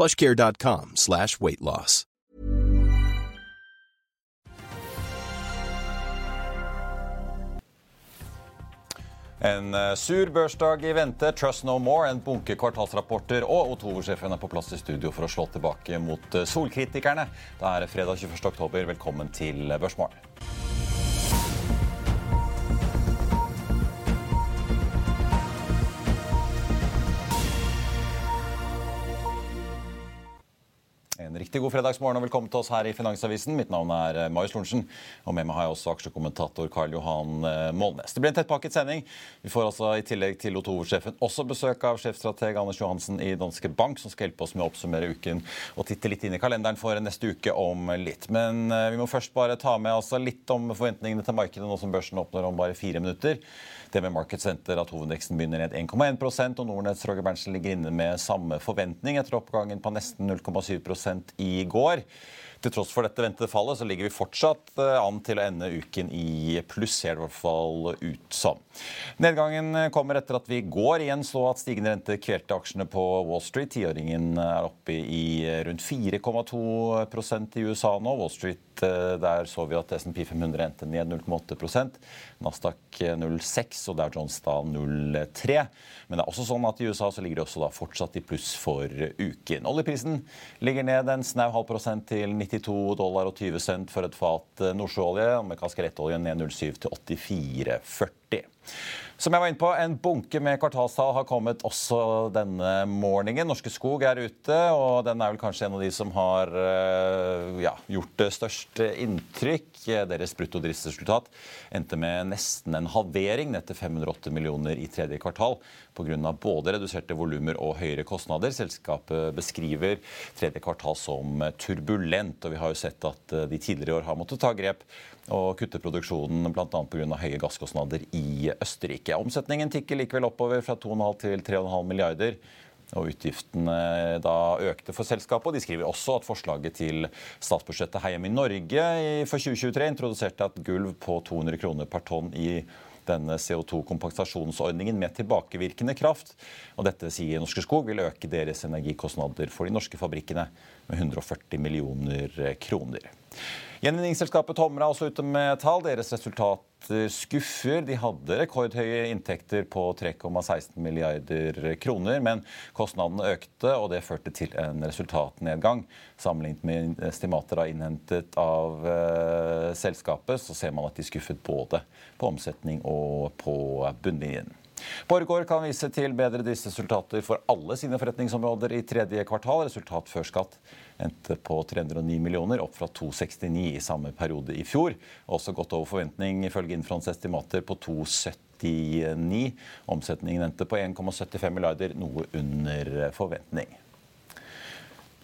plushcare.com slash weight loss. En eh, sur børsdag i vente, Trust No More, en bunke kvartalsrapporter, og O2-sjefen er på plass i studio for å slå tilbake mot eh, solkritikerne. Det er fredag 21. oktober. Velkommen til Børsmorgen. Riktig god fredagsmorgen og velkommen til oss her i Finansavisen. Mitt navn er eh, Marius Lorentzen, og med meg har jeg også aksjekommentator Karl Johan eh, Målnes. Det blir en tettpakket sending. Vi får altså i tillegg til O2-sjefen også besøk av sjefstrateg Anders Johansen i Danske Bank, som skal hjelpe oss med å oppsummere uken og titte litt inn i kalenderen for neste uke om litt. Men eh, vi må først bare ta med altså litt om forventningene til markedet nå som børsen åpner om bare fire minutter. DB Market Center at hovedveksten begynner ned 1,1 og Nordnetts Roger Berntsen ligger inne med samme forventning etter oppgangen på nesten 0,7 i går. Til tross for dette ventede fallet så ligger vi fortsatt eh, an til å ende uken i pluss, ser det i hvert fall ut som. Nedgangen kommer etter at vi i går igjen så at stigende rente kvelte aksjene på Wall Street. Tiåringen er oppe i rundt 4,2% i USA nå. Wall Street eh, der så vi at SMP 500 endte ned 0,8 Nasdaq 0,6 og Dow Jones da 0,3. Men det er også sånn at i USA så ligger det også da fortsatt i pluss for uken. Oljeprisen ligger ned en snau halv prosent til 90 92 dollar og 20 cent for et fat eh, nordsjøolje. Amerikansk rettolje ned 07 til 84,40. Som jeg var inne på, En bunke med kvartalstall har kommet også denne morgenen. Norske Skog er ute, og den er vel kanskje en av de som har eh, ja, gjort det største inntrykk. Deres bruttodriftsresultat endte med nesten en halvering, ned til 508 millioner i tredje kvartal. Pga. både reduserte volumer og høyere kostnader. Selskapet beskriver tredje kvartal som turbulent, og vi har jo sett at eh, de tidligere i år har måttet ta grep og kutte produksjonen bl.a. pga. høye gasskostnader i Østerrike. Omsetningen tikker likevel oppover fra 2,5 til 3,5 milliarder. Og utgiftene da økte for selskapet. og De skriver også at forslaget til statsbudsjettet Heim i Norge for 2023 introduserte et gulv på 200 kroner per tonn i denne CO2-kompensasjonsordningen med tilbakevirkende kraft. Og dette sier Norske Skog vil øke deres energikostnader for de norske fabrikkene med 140 millioner kroner. Gjenvinningsselskapet Tomra er også ute med tall. Deres resultat skuffer. De hadde rekordhøye inntekter på 3,16 milliarder kroner, men kostnadene økte, og det førte til en resultatnedgang. Sammenlignet med estimater innhentet av uh, selskapet, så ser man at de skuffet både på omsetning og på bunnlinjen. Borregaard kan vise til bedre driftsresultater for alle sine forretningsområder i tredje kvartal. Resultat før skatt endte på 309 millioner, opp fra 269 i samme periode i fjor. Også godt over forventning ifølge Infrons estimater på 279. Omsetningen endte på 1,75 milliarder, noe under forventning.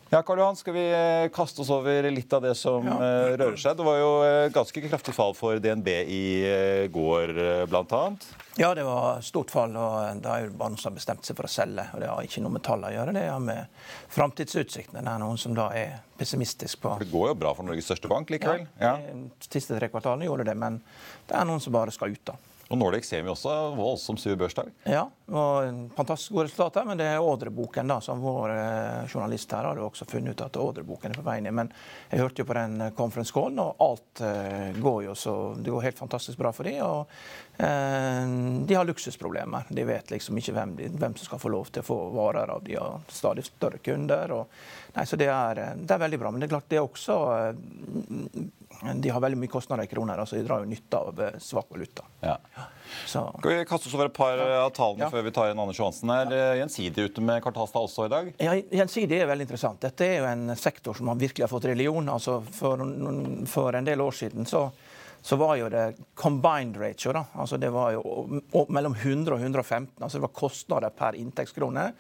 Ja, Karl Johan, Skal vi eh, kaste oss over litt av det som ja. Eh, rører seg? Det var jo eh, ganske kraftig fall for DNB i går, bl.a. Ja, det var stort fall. og Det er jo bare noen som har bestemt seg for å selge. og Det har ikke noe med tallene å gjøre, det har med framtidsutsiktene. Det er noen som da er pessimistisk på Det går jo bra for Norges største bank likevel? Ja, ja. De siste tre kvartalene gjorde det, men det er noen som bare skal ut. da. Og Nordic ser vi også voldsomt sur børsdag. Ja, og fantastisk gode resultater. Men det er ordreboken, da, som vår eh, journalist her har også funnet ut at ordreboken er på vei ned. Men jeg hørte jo på den eh, conference callen, og alt uh, går jo så Det går helt fantastisk bra for dem. Og eh, de har luksusproblemer. De vet liksom ikke hvem, de, hvem, som skal få lov til å få varer av de har stadig større kunder. Og, nei, så det er, det er, veldig bra. Men det er klart det er også de har veldig mye kostnader i kroner, altså de drar jo nytte av eh, svak valuta. Ja. Så. Skal vi kaste oss over et par av tallene ja. før vi tar inn Anders Johansen? Er ja. Gjensidig ute med kvartalstall også i dag? Ja, Gjensidig er veldig interessant. Dette er jo en sektor som har virkelig har fått religion. Altså for, for en del år siden så, så var jo det combined ratio. da, altså Det var jo mellom 100 og 115. altså Det var kostnader per inntektskrone.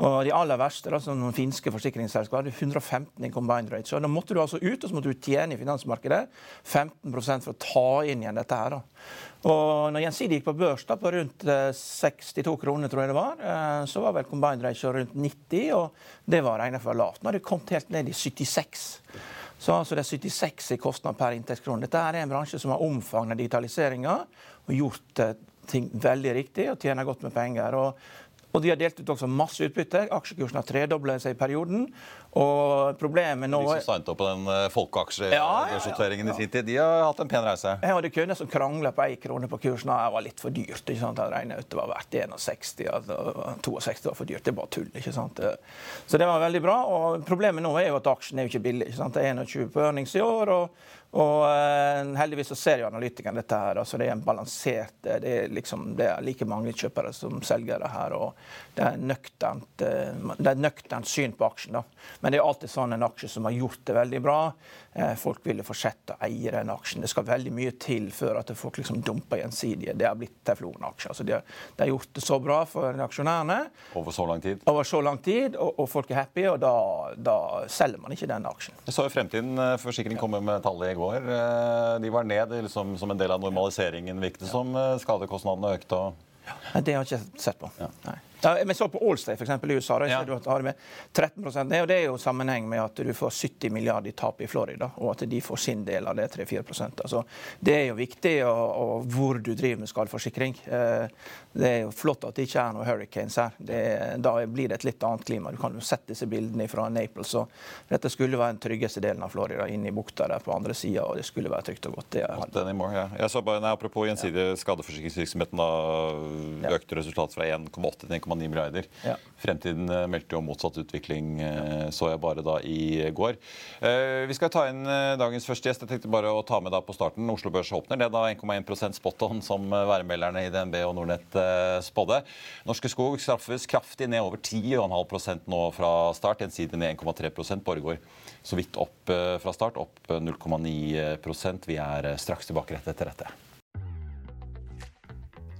Og de aller verste, altså noen finske forsikringsselskaper, hadde 115 i combined rate. Så da måtte du altså ut, og så måtte du tjene i finansmarkedet 15% for å ta inn igjen dette her. da. Og når Gjensidige gikk på børs da, på rundt 62 eh, kroner, tror jeg det var, eh, så var vel combined ratio rundt 90, og det var regnet for lavt. Nå har det kommet helt ned i 76. Så altså det er 76 i kostnad per inntektskrone. Dette er en bransje som har omfavnet digitaliseringa og gjort eh, ting veldig riktig og tjener godt med penger. Og og de har delt ut også masse utbytte. Aksjekursen har tredoblet seg i perioden. Og problemet nå De som signet opp på den folkeaksjesorteringen folkeaksjebørsnoteringen ja, ja, ja, i sin tid, de har hatt en pen reise? Ja, og hadde kunder som krangla på én krone på kursen. Det var litt for dyrt. ikke sant? Jeg regnet ut det var verdt 61, altså 62 var for dyrt. Det er bare tull. ikke sant? Så det var veldig bra. Og problemet nå er jo at aksjen er jo ikke billig. ikke sant? Det er 21 på earnings i år. og og uh, heldigvis så ser jo analytikerne dette her. altså Det er en balansert det er, liksom, det er like mange kjøpere som selgere her. og Det er nøkternt, uh, det er nøkternt syn på aksjen. da. Men det er alltid sånn en aksje som har gjort det veldig bra. Folk vil jo fortsette å eie den aksjen. Det skal veldig mye til før at folk liksom dumper gjensidige. Det har blitt teflonaksjer. Altså de, har, de har gjort det så bra for aksjonærene. Over så lang tid? Over så lang tid, og, og folk er happy, og da, da, selger man ikke den aksjen. Jeg så jo Fremtiden Forsikring komme med tallet i går går. Eh, de var ned liksom, som en del av normaliseringen, virket det som. Eh, skadekostnadene økte. og... Ja. Det har jeg ikke sett på. Ja. Nei. Ja, men så på Allstate for eksempel, i USA. Da, ja. du har med 13 ned, og Det er jo sammenheng med at du får 70 milliarder i tap i Florida, og at de får sin del av det 3-4% altså, Det er jo viktig og, og hvor du driver med skadeforsikring. Eh, det er jo flott at det ikke er noen hurricanes her. Det, da blir det et litt annet klima. Du kan jo sette disse bildene fra Naples. og Dette skulle være den tryggeste delen av Florida, inn i bukta der på andre sida, og det skulle være trygt og godt. Det er, ja. Jeg så bare, nei, Apropos gjensidig ja. skadeforsikringsvirksomheten, da økte resultatet fra 1,8 til 1,8 1,9 milliarder. Ja. Fremtiden eh, meldte jo motsatt utvikling, eh, så jeg bare da i går. Eh, vi skal ta inn dagens første gjest. Jeg tenkte bare å ta med da på starten. Oslo Børs åpner. Det er da 1,1 spot on som værmelderne i DNB og Nordnett spådde. Norske Skog straffes kraftig ned over 10,5% nå fra start. Gjensidig ned 1,3% Borregaard så vidt opp fra start, opp 0,9% Vi er straks tilbake rett etter dette.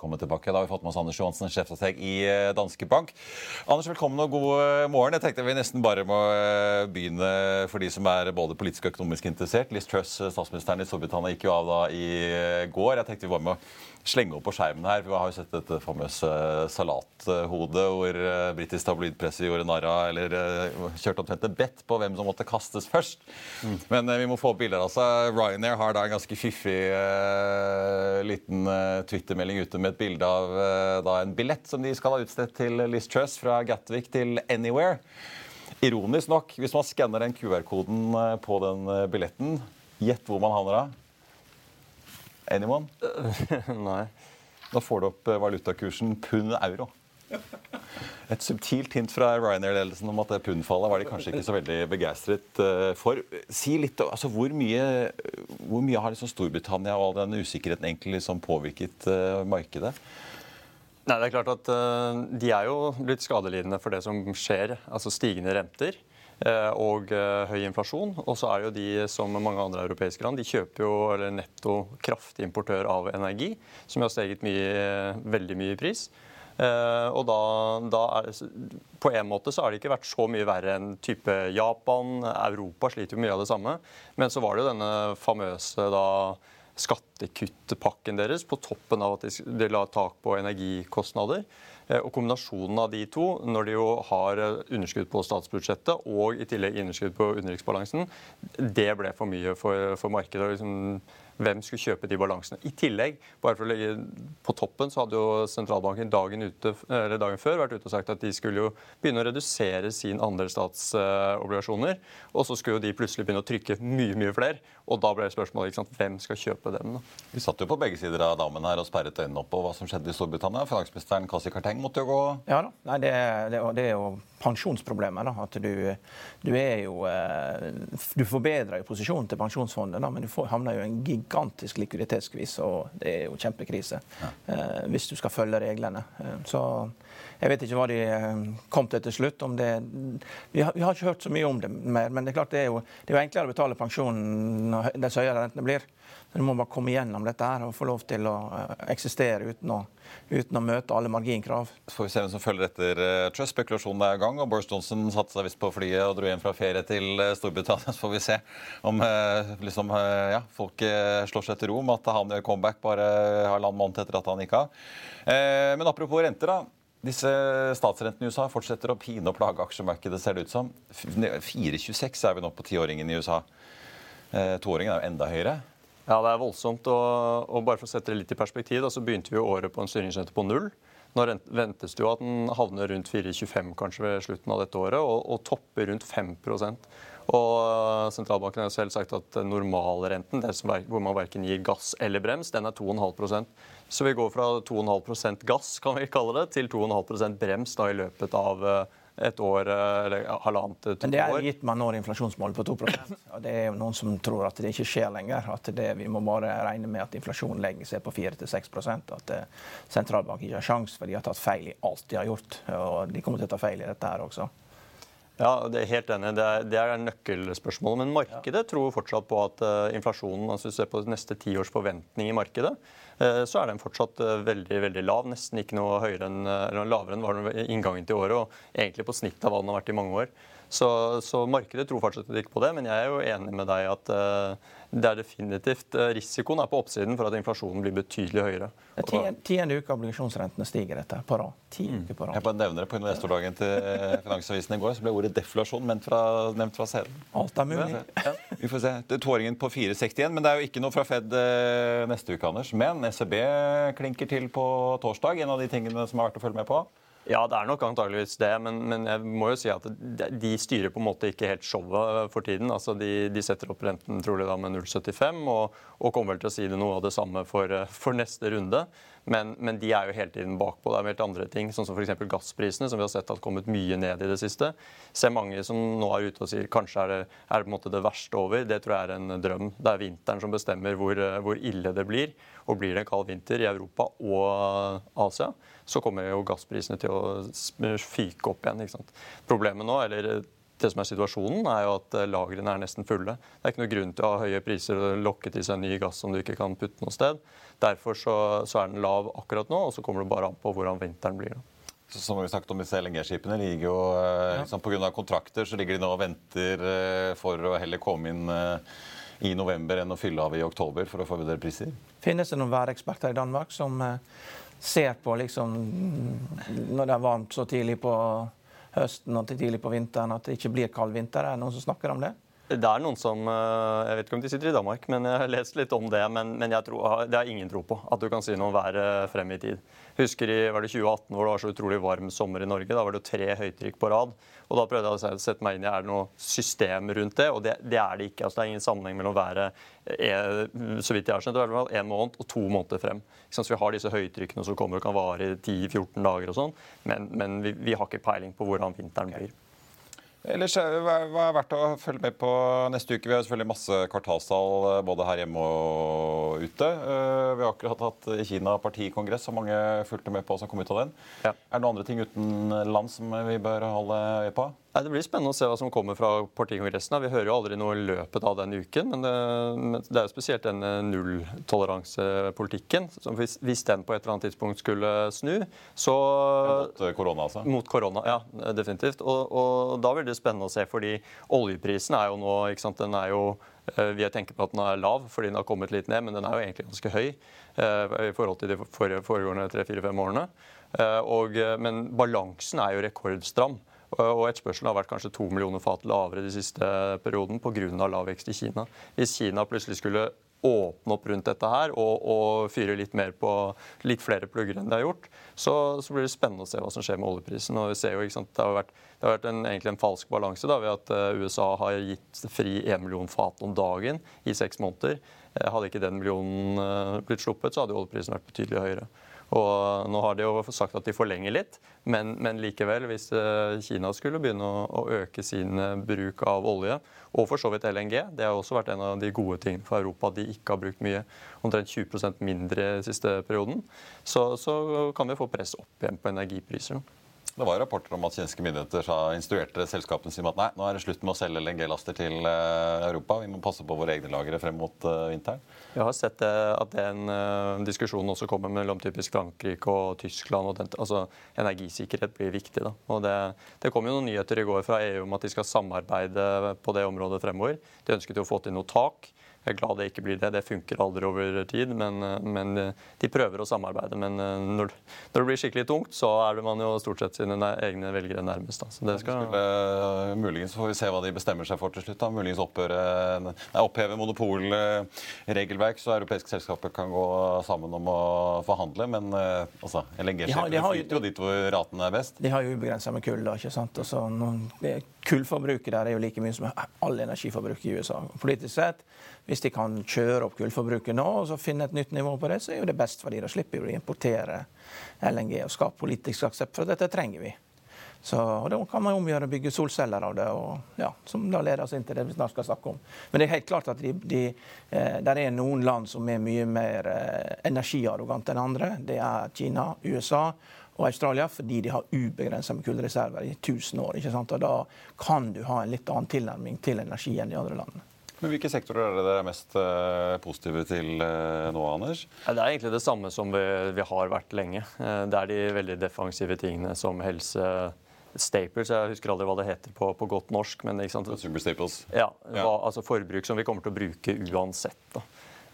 Velkommen tilbake. Da har vi fått med oss Anders Johansen, sjefstrateg i eh, Danske Bank. Anders, velkommen og god eh, morgen. Jeg tenkte vi nesten bare må eh, begynne for de som er både politisk og økonomisk interessert. Liz Truss, statsministeren i Storbritannia, gikk jo av da i går. Jeg tenkte vi bare må slenge opp på skjermen her. Vi har jo sett dette famøse salathodet hvor uh, britisk tabloidpresse gjorde narr av eller uh, kjørte omtrent et bett på hvem som måtte kastes først. Mm. Men uh, vi må få opp bilder. altså. Ryanair har da en ganske fiffig liten Twitter-melding ute med et bilde av da en billett som de skal ha utstedt til Liz Truss fra Gatwick til Anywhere. Ironisk nok, hvis man skanner den QR-koden på den billetten, gjett hvor man havner da? Anyone? Nei. Da får du opp eh, valutakursen pund-euro. Et subtilt hint fra Ryanair-ledelsen om at det pundfallet var de kanskje ikke så veldig begeistret eh, for. Si litt, altså Hvor mye, hvor mye har liksom Storbritannia og all den usikkerheten egentlig liksom påvirket uh, markedet? Nei, det er klart at De er jo blitt skadelidende for det som skjer. Altså stigende renter. Eh, og eh, høy inflasjon. Og så er det jo de, som mange andre europeiske land, de kjøper jo eller netto kraftimportør av energi, som har steget mye, veldig mye i pris. og da, da er, På en måte så har det ikke vært så mye verre enn type Japan. Europa sliter jo mye av det samme. Men så var det jo denne famøse da skattekuttpakken deres på toppen av at de, la tak på energikostnader. Eh, og Kombinasjonen av de to, når de jo har eh, underskudd på statsbudsjettet og i tillegg underskudd på utenriksbalansen, det ble for mye for, for markedet. Liksom, hvem skulle kjøpe de balansene. I tillegg, bare for å legge på toppen, så hadde jo sentralbanken dagen, ute, dagen før vært ute og sagt at de skulle jo begynne å redusere sin andel statsobligasjoner. Og så skulle jo de plutselig begynne å trykke mye mye flere. Og da ble spørsmålet ikke sant, hvem skal kjøpe dem. da? Vi satt jo på begge sider av dammen her og sperret øynene opp på hva som skjedde i Storbritannia. Finansministeren Kasi Karteng måtte jo gå Ja da. Nei, det, det, det er jo pensjonsproblemet. da, at du, du er jo eh, Du forbedrer jo posisjonen til pensjonsfondet, da, men du får, havner jo i en gigantisk likviditetsskvis, og det er jo kjempekrise ja. eh, hvis du skal følge reglene. Eh, så jeg vet ikke hva de eh, kom til til slutt. om det, vi har, vi har, ikke hørt så mye om det mer, men det er klart det er jo, det er jo enklere å betale pensjonen dess høyere rentene blir. Du må bare komme gjennom dette her og få lov til å eh, eksistere uten å, uten å møte alle marginkrav. Så får vi se hvem som følger etter Truss. Trust. Spekulasjonen er i gang. og Boris Johnson satte seg visst på flyet og dro hjem fra ferie til uh, Storbritannia. Så får vi se om liksom, ja, folk slår seg til ro med at han gjør comeback bare halvannen måned etter at han gikk av. men apropos renter, da. Disse statsrentene i USA fortsetter å pine og plage aksjemarkedet, ser det ut som. 4,26 er vi nå på tiåringen i USA. Toåringen er jo enda høyere. Ja, det er voldsomt. Og, og, bare for å sette det litt i perspektiv, da, så begynte vi året på en styringsrente på null. Nå ventes det jo at den havner rundt 4,25 kanskje ved slutten av dette året, og, og topper rundt 5% og Sentralbanken har selv sagt at normalrenten, hvor man verken gir gass eller brems, den er 2,5 Så vi går fra 2,5 gass kan vi kalle det, til 2,5 brems da, i løpet av et år eh, eller halvannet til to år. Men det er gitt man når inflasjonsmålet på 2% og Det er jo noen som tror at det ikke skjer lenger. At det, vi må bare regne med at inflasjonen legger seg på 4-6 At eh, sentralbanken ikke har sjans, for de har tatt feil i alt de har gjort. Og de kommer til å ta feil i dette her også. Ja, det er helt enig. Det er, det er nøkkelspørsmålet. Men markedet tror fortsatt på at uh, inflasjonen, altså hvis du ser på neste tiårs forventning i markedet, så er den fortsatt uh, veldig veldig lav. Nesten ikke noe høyere enn, eller lavere enn var den inngangen til året, og egentlig på snittet av hva den har vært i mange år. Så, så markedet tror fortsatt ikke på det, men jeg er jo enig med deg at det er definitivt eh, Risikoen er på oppsiden for at inflasjonen blir betydelig høyere. Tiende uke obligasjonsrentene stiger dette på rad. Mm. på rad. Jeg bare nevner det På investordagen til eh, Finansavisen i går så ble ordet deflasjon nevnt fra, nevnt fra scenen. Alt er mulig. Ja, vi får se. Det er Toåringen på 4,61, men det er jo ikke noe fra Fed eh, neste uke, Anders. Men ECB klinker til på torsdag. En av de tingene som har vært å følge med på. Ja, det er nok antageligvis det, men, men, jeg må jo si at de styrer på en måte ikke helt showet for tiden. Altså de, de setter opp renten trolig da med 0,75 og, og, kommer vel til å si det noe av det samme for, for neste runde. Men, men, de er jo hele tiden bakpå. Det er helt andre ting, sånn som f.eks. gassprisene, som vi har sett har kommet mye ned i det siste. Ser mange som nå er ute og sier kanskje er det, er det på en måte det verste over. Det tror jeg er en drøm. Det er vinteren som bestemmer hvor, hvor ille det blir. Og blir det en kald vinter i Europa og Asia, så kommer jo gassprisene til å fyke opp igjen. Problemet nå, eller det som er situasjonen, er jo at lagrene er nesten fulle. Det er ikke noe grunn til å ha høye priser og lokke til seg ny gass som du ikke kan putte noe sted. Derfor så, så er den lav akkurat nå, og så kommer det bare an på hvordan vinteren blir. Da. Som vi snakket om, disse LNG-skipene ligger jo eh, ja. liksom, Pga. kontrakter så ligger de nå og venter eh, for å heller komme inn eh, i november enn å fylle av i oktober for å få bedre priser. Finnes det noen væreksperter i Danmark som ser på liksom, når det er varmt så tidlig på høsten og tidlig på vinteren at det ikke blir kald vinter? Er det noen som snakker om det? Det er noen som eh, Jeg vet ikke om de sitter i Danmark, men jeg har lest litt om det. Men, men tror, det har ingen tro på, at du kan si noe om været frem i tid. Husker i var det 2018 hvor det var så utrolig varm sommer i Norge. Da var det tre høytrykk på rad. Og da prøvde jeg å sette meg inn i er det noe system rundt det, og det, det er det ikke. altså Det er ingen sammenheng mellom været eh, så vidt jeg har skjønt, i hvert fall en måned og to måneder frem. Så vi har disse høytrykkene som kommer og kan vare i 10-14 dager og sånn, men, men vi, vi, har ikke peiling på hvordan vinteren blir. Ellers, Hva er verdt å følge med på neste uke? Vi har selvfølgelig masse kvartalstall eh, både her hjemme og ute. Eh, vi har akkurat hatt Kina partikongress, og mange fulgte med på som kom ut av den. Ja. Er det noen andre ting utenlands som vi bør holde øye på? Nei, Det blir spennende å se hva som kommer fra partikongressen. Vi hører jo aldri noe i løpet av den uken. Men det, men det er jo spesielt denne nulltoleransepolitikken. Hvis, hvis, den på et eller annet tidspunkt skulle snu, så Mot eh, korona, altså? Mot korona, ja. Definitivt. Og, og da blir det spennende å se, fordi oljeprisen er jo nå ikke sant, den er jo eh, vi tenker på at den er lav fordi den har kommet litt ned, men den er jo egentlig ganske høy eh, i forhold til de foregående tre-fire-fem årene. Og, men balansen er jo rekordstram. Og etterspørselen har vært kanskje to millioner fat lavere de siste perioden pga. lav vekst i Kina. Hvis Kina plutselig skulle åpne opp rundt dette her og, og fyre litt mer på litt flere plugger enn det har gjort, så, så, blir det spennende å se hva som skjer med oljeprisen. Og vi ser jo, sant, Det har vært, det har vært en, egentlig en falsk balanse da, ved at uh, USA har gitt fri 1 million fat om dagen i seks måneder. Uh, hadde ikke den millionen blitt sluppet, så hadde oljeprisen vært betydelig høyere. Og nå har de jo sagt at de forlenger litt, men, men likevel, hvis eh, Kina skulle begynne å, å, øke sin eh, bruk av olje, og for så vidt LNG, det har også vært en av de gode tingene for Europa de ikke har brukt mye, omtrent 20% mindre siste perioden, så, så, kan vi få press opp igjen på energipriser. Det var rapporter om at kinesiske myndigheter sa, instruerte selskapene sine at nei, nå er det slutt med å selge LNG-laster til eh, Europa. Vi må passe på våre egne lagre frem mot vinteren. Vi har sett eh, at den diskusjonen også kommer mellom typisk Frankrike og Tyskland. og den, altså Energisikkerhet blir viktig. da. Og det, det kom jo noen nyheter i går fra EU om at de skal samarbeide på det området fremover. De ønsket jo å få til noe tak. Jeg er glad det ikke blir det. Det funker aldri over tid. Men, men de prøver å samarbeide. Men eh, når, når, det blir skikkelig tungt, så er det man jo stort sett sine egne velgere nærmest. Da. Så det skal... Skulle, eh, muligens får vi se hva de bestemmer seg for til slutt. Da. Muligens opphøre, nei, oppheve monopolregelverk, så europeiske selskaper kan gå sammen om å forhandle. Men eh, altså, LNG-skipene flyter jo dit hvor raten er best. De har jo ubegrensa med kull. da, ikke sant? Altså, kullforbruket der er jo like mye som all energiforbruk i USA. Politisk sett hvis de kan kjøre opp kullforbruket nå og så finne et nytt nivå på det, så er jo det best for de. Da slipper de å importere LNG og skape politisk aksept for dette trenger vi. Så, og Da kan man omgjøre og bygge solceller av det, og, ja, som da leder oss inn til det vi snart skal snakke om. Men det er helt klart at de, de, eh, der er noen land som er mye mer eh, energiarrogante enn andre. Det er Kina, USA og Australia, fordi de har ubegrensa med kullreserver i 1000 år. ikke sant? Og Da kan du ha en litt annen tilnærming til energi enn de andre landene. Men Hvilke sektorer er det dere er mest uh, positive til uh, nå, Anders? Det er egentlig det samme som vi, vi har vært lenge. Uh, det er de veldig defensive tingene som helse Staples, jeg husker aldri hva det heter på, på godt norsk. men ikke sant? Consumer staples. Ja, hva, altså Forbruk som vi kommer til å bruke uansett. da.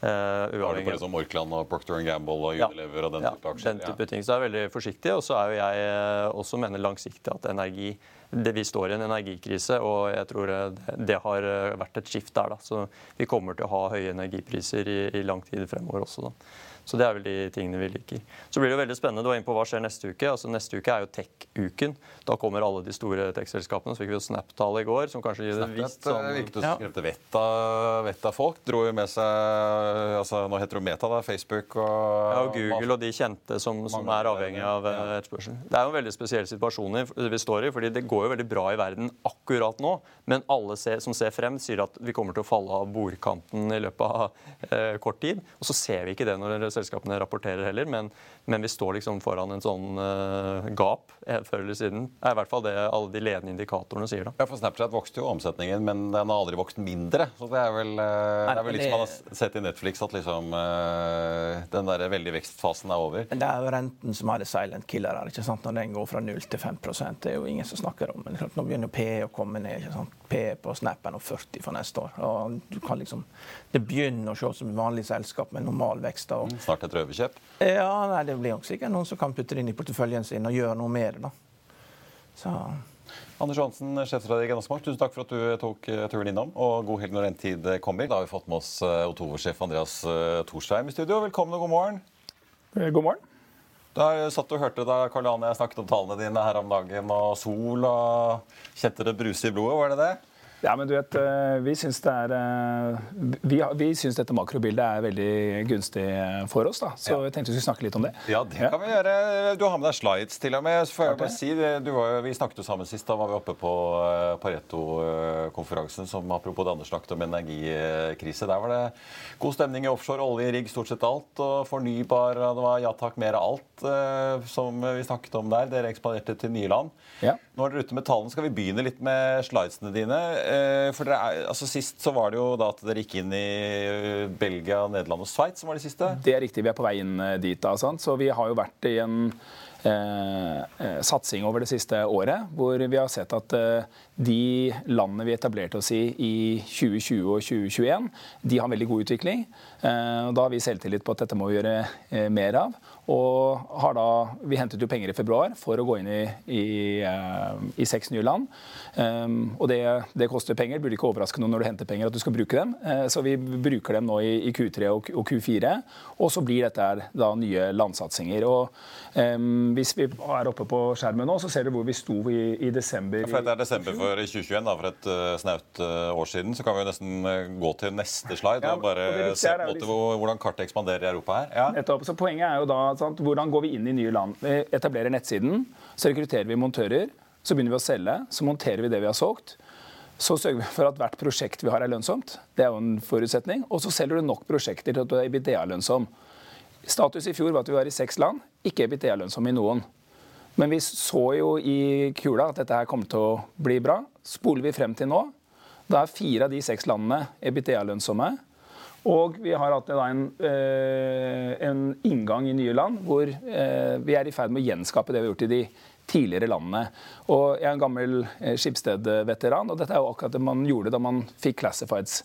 Uh, Har du på liksom Orkland og Procter Gamble og Unilever ja, og den type aksjer? den type ting. Så jeg er veldig forsiktig. Og så er jo jeg også mener langsiktig at energi det, vi står i en energikrise, og jeg tror det, det har vært et skift der. Da. Så vi kommer til å ha høye energipriser i, i lang tid fremover også. Da. Så det er vel de tingene vi liker. Så blir det jo veldig spennende. Du var inne på hva skjer neste uke. Altså Neste uke er jo tech-uken. Da kommer alle de store tech-selskapene. Så fikk vi jo Snap-tall i går, som kanskje gir det visst sånn Virket som skremte vettet av vet folk. Dro jo med seg altså Nå heter det Meta, da. Facebook og Ja, og Google og de kjente som, som er avhengig av eh, etterspørsel. Det er jo en veldig spesiell situasjon vi står i, fordi det går jo veldig bra i verden akkurat nå. Men alle ser, som ser frem, sier at vi kommer til å falle av bordkanten i løpet av eh, kort tid. Og så ser vi ikke det når selskapene rapporterer heller, men, men vi står liksom foran en sånn uh, gap eh, før eller siden. Det er i hvert fall det alle de ledende indikatorene sier. da. Ja, for Snapchat vokste jo omsetningen, men den har aldri vokst mindre. Så Det er vel, uh, det er vel litt som man har sett i Netflix, at liksom, uh, den der veldig vekstfasen er over. Men Det er jo renten som er det silent killer her. ikke sant? Når den går fra 0 til 5% Det er jo ingen som snakker om men Nå begynner PE å komme ned. ikke sant? PE på Snap er nå 40 for neste år. og du kan liksom, Det begynner å se ut som et vanlig selskap med normal vekst. Og, Snart et røverkjøp? Ja, nei, det blir nok sikkert noen som kan putte det inn i porteføljen sin og gjøre noe med det. da. Så... Anders Johansen, sjefstrateg i Genosmark, tusen takk for at du tok eh, turen innom. Og god helg når den tid kommer. Da har vi fått med oss eh, O2-sjef Andreas eh, Thorsheim i studio. Velkommen og god morgen. God morgen. Da satt du og hørte da Karl jeg snakket om tallene dine her om dagen, og sol og Kjente det bruse i blodet, var det det? Ja, men du vet, eh, Vi syns, det er, eh, vi, vi syns dette makrobildet er veldig gunstig for oss. da. Så jeg tenkte vi skulle snakke litt om det. Ja, det kan vi gjøre. Du har med deg slides til og med. Så får jeg bare si, du var, vi snakket jo sammen sist. Da var vi oppe på eh, Pareto-konferansen som apropos det andre snakket om energikrise. Der var det god stemning i offshore, olje, rigg, stort sett alt. Og fornybar, det var ja takk, mer av alt eh, som vi snakket om der. Dere ekspanderte til nye land. Ja. Nå er dere ute med tallene. Skal vi begynne litt med slidesene dine? Eh, For er, altså Sist så var det jo da at dere gikk inn i eh, Belgia, Nederland og Sveits, som var de siste. Det er riktig, vi er på vei inn eh, dit. da, sant? Så vi har jo vært i en eh, satsing over det siste året, hvor vi har sett at eh, de landene vi etablerte oss i i 2020 og 2021, de har en veldig god utvikling. Eh, og da har vi selvtillit på at dette må vi gjøre eh, mer av. Og har da, Vi hentet jo penger i februar for å gå inn i, i, eh, i seks nye land. Og det, det koster penger. Burde ikke overraske noen når du henter penger at du skal bruke dem. Så vi bruker dem nå i, i Q3 og, og Q4. Og så blir dette da nye landsatsinger. Og Hvis vi er oppe på skjermen nå, så ser du hvor vi sto i, i desember. For det er desember for 2021, da, for et uh, snaut uh, år siden. Så kan vi jo nesten uh, gå til neste slide Ja, og bare og se på hvor, hvordan kartet ekspanderer i Europa her. Ja. Nettopp. Så Poenget er jo da sant, hvordan går vi inn i nye land. Vi etablerer nettsiden, så rekrutterer vi montører. Så begynner vi å selge, så monterer vi det vi har solgt. Så sørger vi for at hvert prosjekt vi har er lønnsomt. Det er jo en forutsetning. Og så selger du nok prosjekter til at du er EBITDA-lønnsom. Status i fjor var at vi var i seks land, ikke EBITDA-lønnsom i noen. Men vi så jo i kula at dette her kommer til å bli bra. Spoler vi frem til nå, da er fire av de seks landene EBITDA-lønnsomme. Og vi har hatt en, eh, en inngang i nye land hvor eh, vi er i ferd med å gjenskape det vi har gjort i de tidligere landene. Og Jeg er en gammel eh, Skipsted-veteran, og dette er jo akkurat det man gjorde da man fikk classifieds.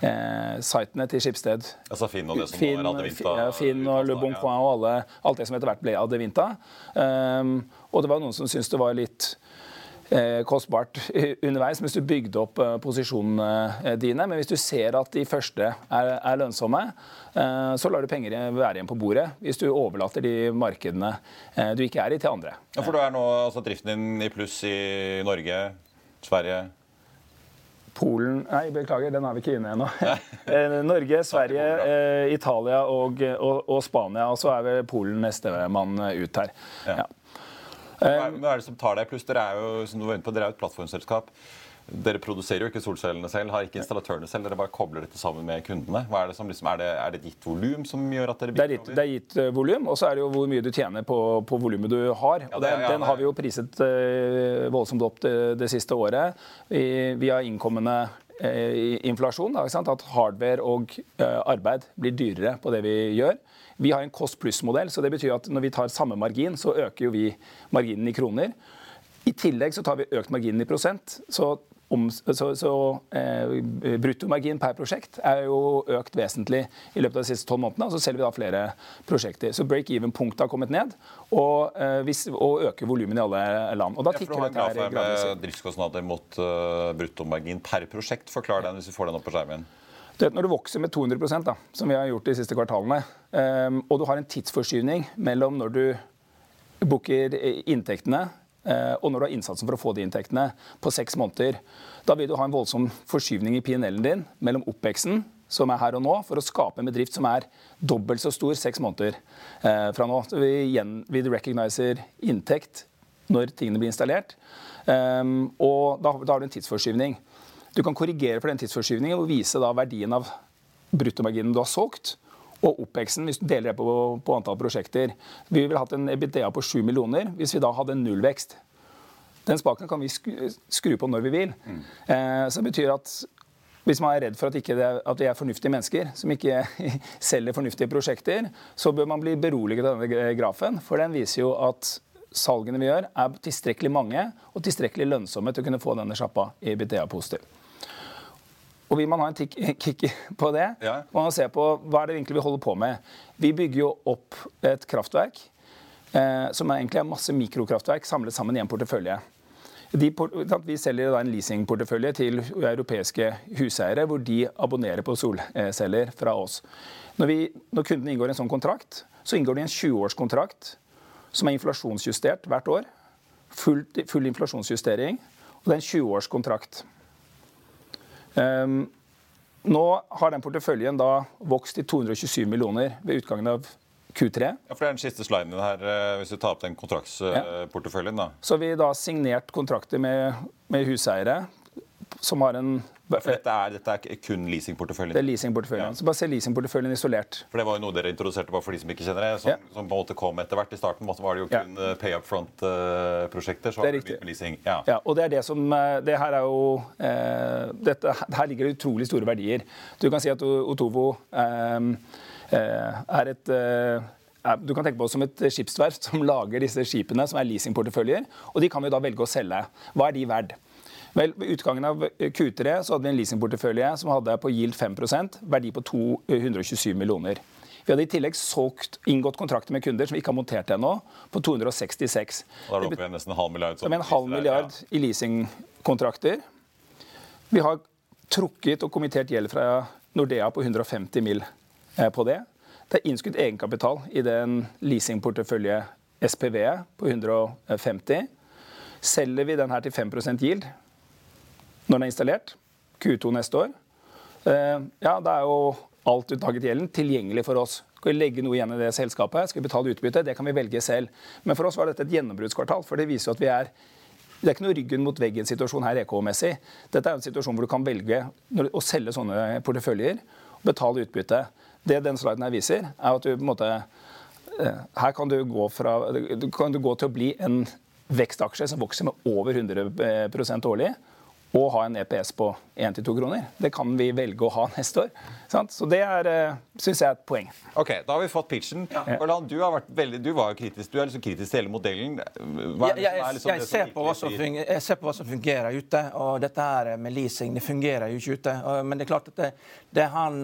Eh, sitene til Skipsted. Altså Finn og det som Finn, er Adevinta. ja, Finn og Le Bon og alle, alt det som etter hvert ble Adevinta. Um, og det var noen som syntes det var litt eh, kostbart underveis mens du bygde opp eh, posisjonene dine. Men hvis du ser at de første er, er lønnsomme, eh, så lar du penger være igjen på bordet. Hvis du overlater de markedene eh, du ikke er i, til andre. Ja, for du er nå altså, driften din i pluss i Norge, Sverige Polen Nei, beklager, den er vi ikke inne ennå. Eh, Norge, Sverige, eh, Italia og, og, og Spania. Og så er vel Polen nestemann ut her. Ja. Ja. Hva er, hva er det som tar deg i pluss? Dere er jo som du var inne på, dere er jo et plattformselskap. Dere produserer jo ikke solcellene selv, har ikke installatørene selv. Dere bare kobler dette sammen med kundene. Hva Er det som liksom, er, det, er det et gitt volum som gjør at dere Det er gitt, det er gitt uh, volum, og så er det jo hvor mye du tjener på, på volumet du har. Ja, den, ja, den har vi jo priset uh, voldsomt opp det, det siste året. Vi har innkommende uh, inflasjon. Da, ikke sant? At hardware og uh, arbeid blir dyrere på det vi gjør. Vi har en kost pluss-modell, så det betyr at når vi tar samme margin, så øker jo vi marginen i kroner. I tillegg så tar vi økt marginen i prosent. Så, om, så, så eh, bruttomargin per prosjekt er jo økt vesentlig i løpet av de siste tolv månedene. Og så selger vi da flere prosjekter. Så break-even-punktet har kommet ned, og, eh, hvis, og øker volumene i alle land. Og da Ja, tikker en dette her gradvis driftskostnader mot uh, bruttomargin per prosjekt. Forklar den hvis vi får den opp på skjermen. Du vet, når du vokser med 200% da, som vi har gjort de siste kvartalene, eh, og du har en tidsforskyvning mellom når du booker eh, inntektene og når du har innsatsen for å få de inntektene på seks måneder, da vil du ha en voldsom forskyvning i PNL-en din mellom oppveksten, som er her og nå, for å skape en bedrift som er dobbelt så stor seks måneder eh, fra nå. Så vi, igjen, vi recogniser inntekt når tingene blir installert, eh, og da, da har du en tidsforskyvning. Du kan korrigere for den tidsforskyvningen og vise verdien av bruttomarginen du har solgt, og oppveksten hvis du deler det på, på antall prosjekter. Vi ville hatt en EBITDA på 7 millioner hvis vi da hadde en nullvekst. Den spaken kan vi skru, på når vi vil. Eh, så det betyr at hvis man er redd for at, ikke det, at vi er fornuftige mennesker som ikke selger fornuftige prosjekter, så bør man bli beroliget av denne grafen. For den viser jo at salgene vi gjør, er tilstrekkelig mange og tilstrekkelig lønnsomme til å kunne få denne sjappa i EBITDA-positiv. Og Vil man ha en kick på det, Ja. må man se på hva er det egentlig vi holder på med. Vi bygger jo opp et kraftverk eh, som er egentlig er masse mikrokraftverk samlet sammen i en portefølje. De, vi selger da en leasingportefølje til europeiske huseiere, hvor de abonnerer på solceller fra oss. Når, vi, når kunden inngår en sånn kontrakt, så inngår de en 20-årskontrakt som er inflasjonsjustert hvert år. Full, full inflasjonsjustering. Og det er en 20-årskontrakt. Um, nå har den porteføljen da vokst til 227 millioner ved utgangen av Q3. Ja, for Det er den siste sliden her, eh, hvis du tar opp den kontraktsporteføljen. da. Så har vi da signert kontrakter med, med huseiere som har en For dette er, dette er kun leasingporteføljen? Det er leasingporteføljen. Ja. Så bare se leasingporteføljen isolert. For Det var jo noe dere introduserte bare for de som ikke kjenner det, som, Ja. som på en måte kom etter hvert. I starten var det jo kun ja. pay up front-prosjekter. så Det er riktig. med leasing. Ja. Ja, og det er det som eh, Det her er jo eh, dette, Her ligger det utrolig store verdier. Du kan si at Otovo eh, eh, er et eh, du kan tenke på oss som et skipsverft som lager disse skipene, som er leasingporteføljer. Og de kan vi da velge å selge. Hva er de verd? Vel, Ved utgangen av Q3 så hadde vi en leasingportefølje som hadde på yield 5% verdi på 227 millioner. Vi hadde i tillegg solgt, inngått kontrakter med kunder som vi ikke har montert ennå, på 266. Og Da er det oppe i nesten en halv milliard. Er en halv milliard i leasingkontrakter. Vi har trukket og kommittert gjeld fra Nordea på 150 mill. eh, på det. Det er innskudd egenkapital i den leasingportefølje SPV på 150. Selger vi den her til 5% yield når den er installert, Q2 neste år, eh, ja, da er jo alt uttaket gjelden tilgjengelig for oss. Skal vi legge noe igjen i det selskapet? Skal vi betale utbytte? Det kan vi velge selv. Men for oss var dette et gjennombruddskvartal, for det viser jo at vi er det er ikke noe ryggen mot veggen-situasjon her EK-messig. Dette er en situasjon hvor du kan velge å selge sånne porteføljer og betale utbytte. Det den sliden her viser, er at du på en måte eh, Her kan du gå fra kan du gå til å bli en vekstaksje som vokser med over 100% årlig, og ha en EPS på 1-2 kroner. Det kan vi velge å ha neste år. Sant? Så det er, syns jeg er et poeng. Ok, Da har vi fått pitchen. Ja. Orland, du, har vært veldig, du var jo kritisk, du er liksom kritisk til hele modellen. Hva er Jeg, er liksom jeg, ser på hva som fungerer, jeg ser på hva som fungerer ute, og dette her med leasing det fungerer jo ikke ute. Og- Men det er klart at det, det, han,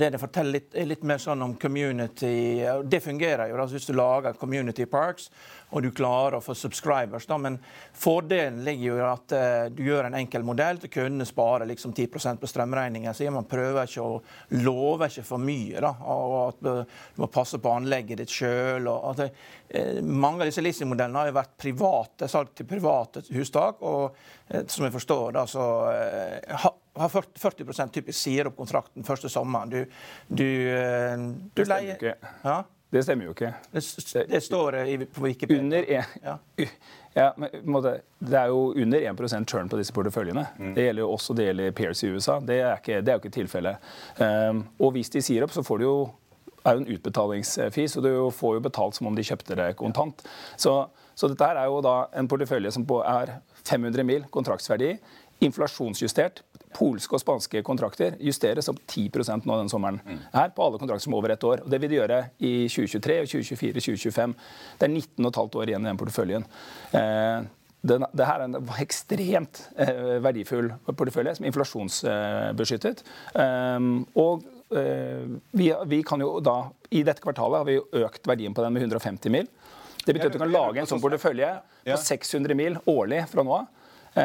det det forteller litt, er litt mer sånn om community Det fungerer jo Altså, hvis du lager community parks og du klarer å få subscribers. Da. Men fordelen ligger jo i at eh, du gjør en enkel modell til kundene sparer liksom 10% på strømregningen. Så man prøver ikke å love ikke for mye. Da, og at eh, du må passe på anlegget ditt sjøl. Eh, mange av disse leasingmodellene har jo vært private, salg til private hustak. Og som jeg forstår, da, så ha- har 40, 40 typisk sier opp kontrakten første sommeren. Du, du, du leier. Ja, Det stemmer jo ikke. det, det står eh, i- på Wikipedia. Under en, Ja. ja, men, på en måte, det er jo under 1% churn på disse porteføljene. Det gjelder jo også det gjelder Pears i USA. Det er, ikke, det er jo ikke tilfellet. Um, og hvis de sier opp, så får de jo er jo en utbetalingsfis, og du får jo betalt som om de kjøpte det kontant. Så, så dette her er jo da en portefølje som på er 500 mil kontraktsverdi, inflasjonsjustert. Polske og spanske kontrakter justeres opp 10% nå den sommeren. her på alle kontrakter som er over ett år. Og Det vil de gjøre i 2023, og 2024 2025. Det er 19,5 år igjen i den porteføljen. Eh, den, det her er en ekstremt eh, verdifull portefølje som er inflasjonsbeskyttet. Um, og eh, vi, vi kan jo da, I dette kvartalet har vi økt verdien på den med 150 mil. Det betyr at du kan lage en sånn portefølje på 600 mil årlig fra nå av. Eh,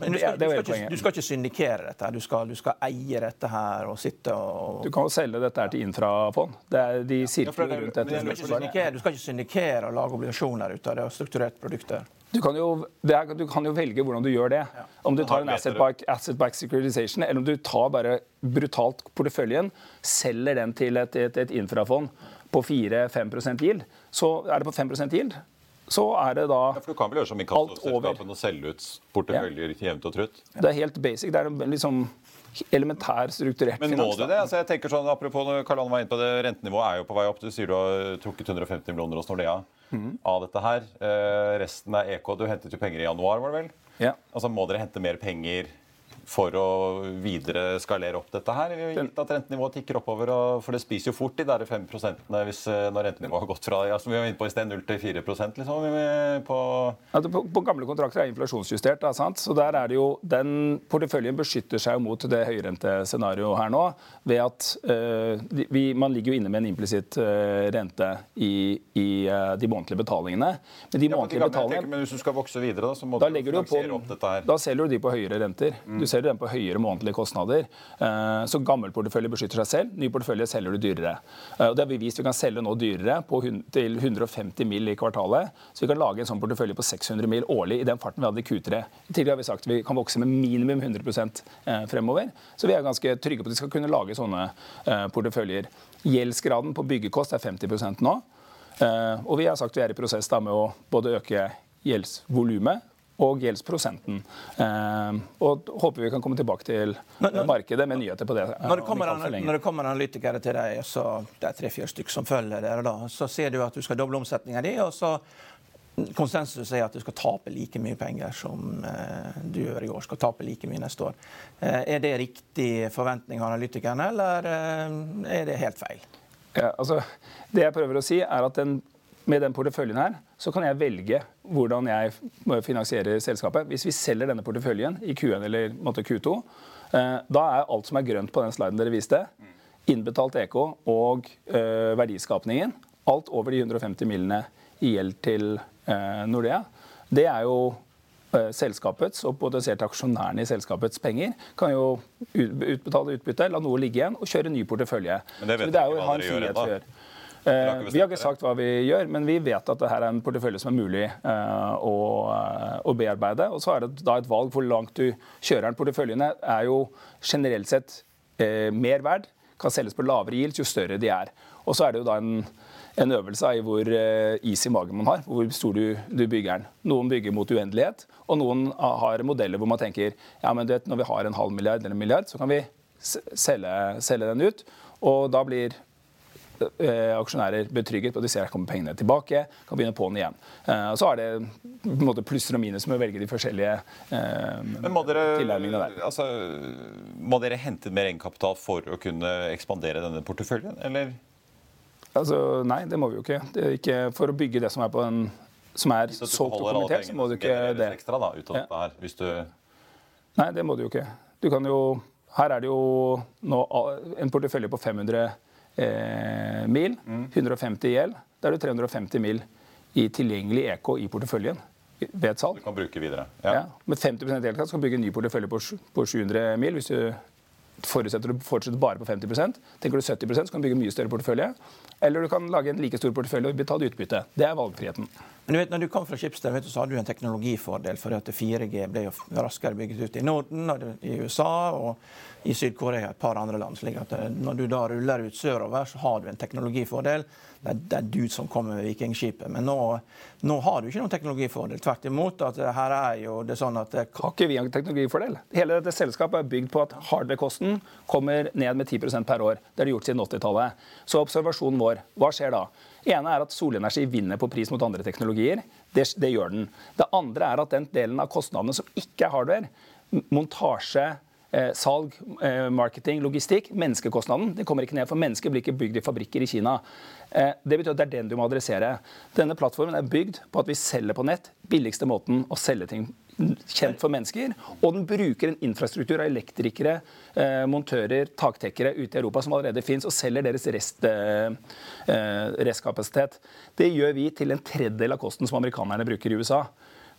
Men du skal, det, det du, skal ikke, du skal ikke syndikere dette. her. Du skal, du skal eie dette her og sitte og Du kan jo selge dette her til infrafond. Det er, de sirkler er- rundt dette. du skal, ikke syndikere, du skal ikke syndikere og lage obligasjoner ut av det og strukturert produkter. Du kan, jo, det er, du kan jo velge hvordan du gjør det. Om du tar en asset-back asset back securitization, eller om du tar bare brutalt porteføljen, selger den til et, et, et infrafond på 4-5% yield, så er det på 5% yield, så er det da Ja, for Du kan vel gjøre som inkassoselskapene og selge ut porteføljer jevnt og trutt? Det er helt basic. Det er liksom elementær strukturert Men må du det? Altså, jeg tenker sånn, Apropos Karl Anne var inne på det, rentenivået er jo på vei opp. Du sier du har trukket 150 millioner hos Nordea av dette her. Eh, resten er EK. Du hentet jo penger i januar, var det vel? Ja. Altså, Må dere hente mer penger for å videre skalere opp dette her? Gitt at rentenivået tikker oppover, og, for det spiser jo fort de der 5 hvis, eh, når rentenivået har gått fra ja, som vi var inne på i sted, 0 til 4 liksom, på Ja, på, på gamle kontrakter er inflasjonsjustert. Da, sant? Så der er det jo, Den porteføljen beskytter seg jo mot det høyrentescenarioet her nå. ved at eh, vi, Man ligger jo inne med en implisitt eh, rente i, i eh, de månedlige betalingene. Men de Ja, men, månedlige betalingene, tenker, men Hvis du skal vokse videre, da, så må da du finansiere opp dette her. da selger du de på høyere renter. Du selger den på høyere månedlige kostnader. Eh, så gammel portefølje beskytter seg selv, ny portefølje selger du dyrere. Eh, og det har vi vist vi kan selge nå dyrere til 150 mil i kvartalet. Så vi kan lage en sånn portefølje på 600 mil årlig i den farten vi hadde i Q3. Tidligere har vi sagt vi kan vokse med minimum 100% fremover. Så vi er ganske trygge på at vi skal kunne lage sånne porteføljer. Gjeldsgraden på byggekost er 50% nå. Og vi har sagt vi er i prosess med å både øke gjeldsvolumet og gjeldsprosenten. Eh, og håper vi kan komme tilbake til markedet med nyheter på det. Når det kommer, når det kommer analytikere til deg, så det er tre-fire stykker som følger dere, da, så ser du at du skal doble omsetninga di. og så Konsensus er at du skal tape like mye penger som eh, du gjør i år. skal tape like mye neste år. Eh, er det riktig forventning av analytikerne, eller er det helt feil? Ja, altså, det jeg prøver å si, er at den med den porteføljen her, så kan jeg velge hvordan jeg finansierer selskapet. Hvis vi selger denne porteføljen i Q1 eller Q2, eh, da er alt som er grønt på den sliden dere viste, innbetalt EK og eh, verdiskapningen, alt over de 150 millene i gjeld til eh, Nordea, det er jo selskapets og potensielt aksjonærene i selskapets penger kan jo utbetale utbytte, la noe ligge igjen og kjøre ny portefølje. Men det vet Så det er jo gjør ha en frihet før. Eh, vi har ikke sagt hva vi gjør, men vi vet at dette er en portefølje som er mulig eh, å, eh, å, bearbeide. Og så er det da et valg hvor langt du kjører den. Porteføljene er jo generelt sett mer verd, kan selges på lavere yield jo større de er. Og så er det jo da en, en øvelse i hvor is i magen man har, hvor stor du, du, bygger den. Noen bygger mot uendelighet, og noen har modeller hvor man tenker ja, men du vet, når vi har en halv milliard eller en milliard, så kan vi selge, selge den ut. Og da blir aksjonærer betrygget på at de ser at kommer pengene tilbake, kan begynne på'n igjen. Og så er det på en måte plusser og minus med å velge de forskjellige uh, Men må dere, der. Altså, må dere hente mer egenkapital for å kunne ekspandere denne porteføljen, eller? Altså, nei, det må vi jo ikke. Det ikke for å bygge det som er på en som er solgt og kommentert, så må du ikke det. Ekstra, da, ut av ja. dette her, hvis du... Nei, det må du jo ikke. Du kan jo Her er det jo nå en portefølje på 500 eh, mil. Mm. 150 i gjeld. Da er det 350 mil i tilgjengelig EK i porteføljen ved et salg. Du kan bruke videre. Ja. ja med 50 gjeldskatt kan du bygge en ny portefølje på, på 700 mil. Hvis du forutsetter du fortsetter bare på 50% Tenker du 70 så kan du bygge en mye større portefølje. Eller du kan lage en like stor portefølje og betale utbytte. Det er valgfriheten. Men du vet, når du kom fra Schibsted, vet du, så hadde du en teknologifordel for at 4G ble jo raskere bygget ut i Norden, i USA og i Syd-Korea og et par andre land. slik at eh, Når du da ruller ut sørover, så har du en teknologifordel. Det er, det er du som kommer med Vikingskipet. Men nå, nå, har du ikke noen teknologifordel. Tvert imot. at eh, her er jo det sånn at. Eh, har ikke vi en teknologifordel? Hele dette selskapet er bygd på at hardware-kosten kommer ned med 10% per år. Det er det gjort siden 80-tallet. Så observasjonen vår, hva skjer da? Ene er at solenergi vinner på pris mot andre teknologier. Det, det, gjør den. Det andre er at den delen av kostnadene som ikke er hardware, montasje, Eh, salg, eh, marketing, logistikk. Menneskekostnaden det kommer ikke ned, for mennesker blir ikke bygd i fabrikker i Kina. Eh, det betyr at det er den du må adressere. Denne plattformen er bygd på at vi selger på nett. Billigste måten å selge ting kjent for mennesker. Og den bruker en infrastruktur av elektrikere, montører, taktekkere ute i Europa som allerede fins, og selger deres rest, restkapasitet. Det gjør vi til en tredjedel av kosten som amerikanerne bruker i USA.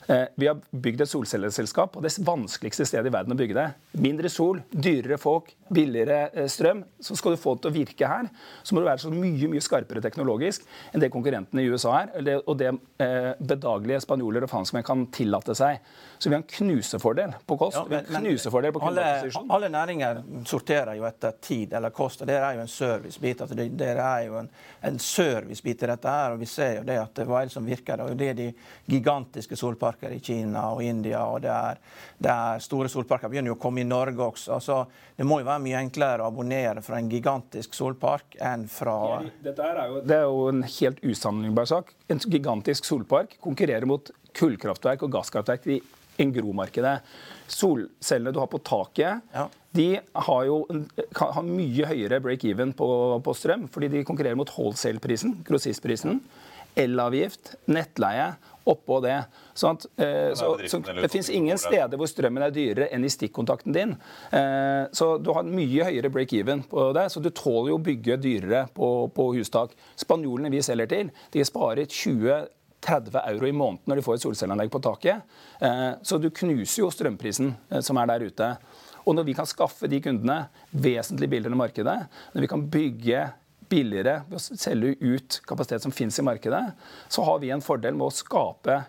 Eh, vi har bygd et solcelleselskap og det vanskeligste stedet i verden å bygge det. Mindre sol, dyrere folk, billigere eh, strøm. Så skal du få det til å virke her, så må du være så mye mye skarpere teknologisk enn det konkurrentene i USA er, og det eh, bedagelige spanjoler og franskmenn kan tillate seg. Så vi har en knusefordel på kost. Ja, men, en knusefordel på alle, alle, næringer sorterer jo etter tid eller kost. og Det er jo en servicebit. Altså det, det, er jo en, en servicebit i dette her. og Vi ser jo det at hva er det som virker. og Det er de gigantiske solparker i Kina og India. og det er, det er store solparker begynner jo å komme i Norge også. altså Det må jo være mye enklere å abonnere fra en gigantisk solpark enn fra Dette er jo, det er jo en helt usammenlignbar sak. En gigantisk solpark konkurrerer mot kullkraftverk og gasskraftverk i engromarkedet. Solcellene du har på taket, ja. de har jo har mye høyere break-even på, på, strøm, fordi de konkurrerer mot wholesale-prisen, grossistprisen. Elavgift, nettleie, oppå det. Sånn at, eh, så, så, det finnes ingen steder hvor strømmen er dyrere enn i stikkontakten din. Eh, så du har mye høyere break-even på det, så du tåler jo å bygge dyrere på, på hustak. Spanjolene vi selger til, de sparer 20 30 euro i måneden når de får et solcelleanlegg på taket. Eh, så du knuser jo strømprisen eh, som er der ute. Og når vi kan skaffe de kundene vesentlig billigere enn markedet, når vi kan bygge billigere ved å selge ut kapasitet som finnes i markedet, så har vi en fordel med å skape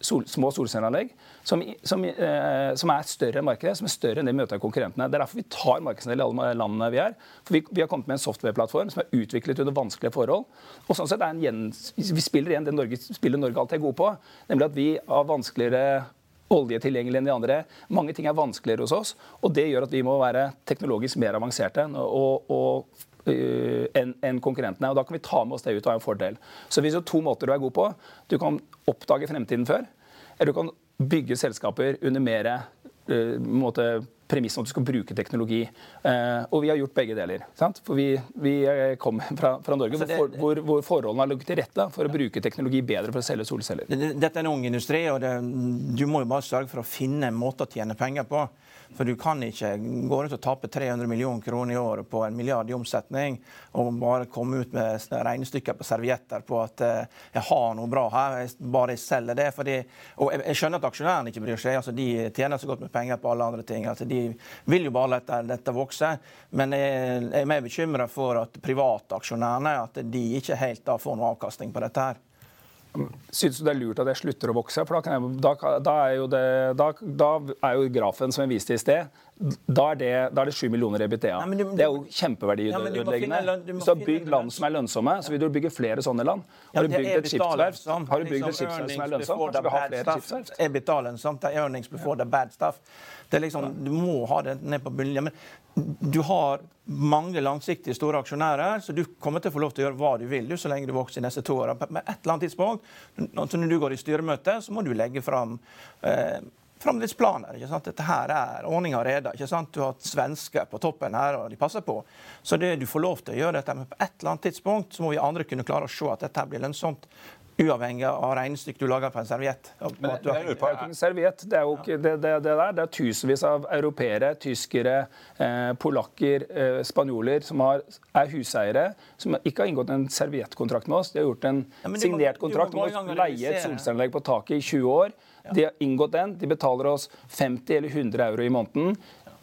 sol, små solcelleanlegg som, som, eh, som, er større enn markedet, som er større enn det vi møter konkurrentene. Det er derfor vi tar markedsandel i alle landene vi er. For vi, vi har kommet med en softwareplattform som er utviklet under vanskelige forhold. Og sånn sett er en gjen, Vi spiller igjen det Norge, spiller Norge alltid er gode på, nemlig at vi har vanskeligere olje tilgjengelig enn de andre. Mange ting er vanskeligere hos oss, og det gjør at vi må være teknologisk mer avanserte. og, og enn en konkurrentene. og Da kan vi ta med oss det ut og ha en fordel. Så vi har to måter du er god på. Du kan oppdage fremtiden før. Eller du kan bygge selskaper under mer uh, premiss om at du skal bruke teknologi. Uh, og vi har gjort begge deler. Sant? For vi, vi kom fra, fra Norge altså det, hvor, hvor, hvor, forholdene har ligget til rette for å bruke teknologi bedre for å selge solceller. Dette er en ung industri, og det, du må jo bare sørge for å finne en måte å tjene penger på. For du kan ikke gå rundt og tape 300 millioner kroner i året på en milliard i omsetning og bare komme ut med regnestykker på servietter på at eh, jeg har noe bra her, jeg bare selger det. Fordi, og jeg, jeg, skjønner at aksjonærene ikke bryr seg. altså De tjener så godt med penger på alle andre ting. altså De vil jo bare la dette vokse. Men jeg, jeg er mer bekymra for at private aksjonærene at de ikke helt da får noe avkastning på dette. her. Syns du det er lurt at jeg slutter å vokse? For da, jeg, da, da, er det, da, da, er jo grafen som jeg viste i sted, da er det, da er det 7 millioner EBTA. Nei, du, det er jo kjempeverdiødeleggende. Ja, Hvis du har bygd land som er lønnsomme, så vil du bygge flere sånne land. Har du bygd et skipsverft et skipsverft som er lønnsomt, så vil du ha flere skipsverft. EBITDA lønnsomt, det er earnings before the bad stuff. Liksom, du må ha det ned på bunnen. Men du har mange langsiktige store aksjonærer, så du kommer til å få lov til å gjøre hva du vil du, så lenge du vokser de neste to årene. Med et eller annet tidspunkt, når du går i styremøte, så må du legge fram eh, framtidsplaner. ikke sant? Dette her er ordning og rede. ikke sant? Du har hatt svensker på toppen her, og de passer på. Så det, du får lov til å gjøre dette, men på et eller annet tidspunkt så må vi andre kunne klare å se at dette blir lønnsomt. Uavhengig av regnestykket du lager på en serviett. Men, det er en serviett. Det er jo ikke det, det, det, der. Det er tusenvis av europeere, tyskere, eh, polakker, eh, spanjoler som har, er huseiere, som ikke har inngått en serviettkontrakt med oss. De har gjort en ja, signert kontrakt om å leie et solcelleanlegg på taket i 20 år. De har inngått den. De betaler oss 50 eller 100 euro i måneden.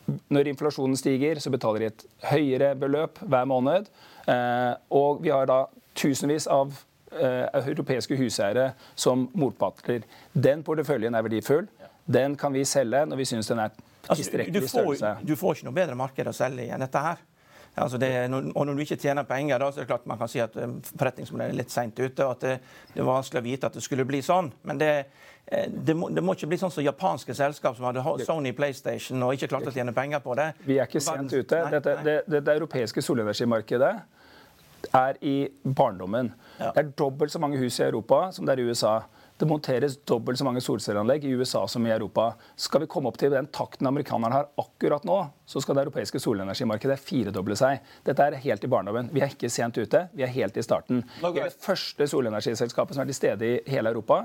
Når inflasjonen stiger, så betaler de et høyere beløp hver måned. Eh, og vi har da tusenvis av eh, europeiske huseiere som motparter. Den porteføljen er verdifull. Den kan vi selge når vi syns den er altså, tilstrekkelig størrelse. Du, du får ikke noe bedre marked å selge i enn dette her. Altså det, og når du ikke tjener penger, da, så er det klart man kan si at eh, forretningsmodellen er litt seint ute. og at det, det, er vanskelig å vite at det skulle bli sånn. Men det, Eh, det må, det må, ikke bli sånn som japanske selskap som hadde Sony PlayStation og ikke klarte å tjene penger på det. Vi er ikke sent ute. Dette, det, det, det, europeiske solenergimarkedet er i barndommen. Ja. Det er dobbelt så mange hus i Europa som det er i USA. Det monteres dobbelt så mange solcelleanlegg i USA som i Europa. Skal vi komme opp til den takten amerikanerne har akkurat nå, så skal det europeiske solenergimarkedet firedoble seg. Dette er helt i barndommen. Vi er ikke sent ute, vi er helt i starten. Vi er det første solenergiselskapet som er til stede i hele Europa.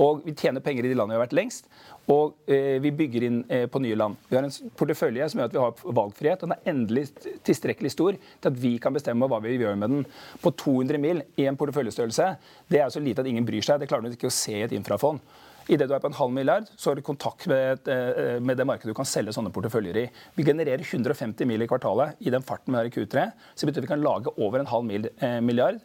Og vi tjener penger i de landene vi har vært lengst. Og eh, vi bygger inn eh, på nye land. Vi har en portefølje som gjør at vi har valgfrihet. Og den er endelig tilstrekkelig stor til at vi kan bestemme hva vi gjør med den. På 200 mil i en porteføljestørrelse, det er så lite at ingen bryr seg. Det klarer du ikke å se i et infrafond. Idet du er på en halv milliard, så har du kontakt med, eh, med, det markedet du kan selge sånne porteføljer i. Vi genererer 150 mil i kvartalet i den farten vi har i Q3. Så det betyr at vi kan lage over en halv eh, milliard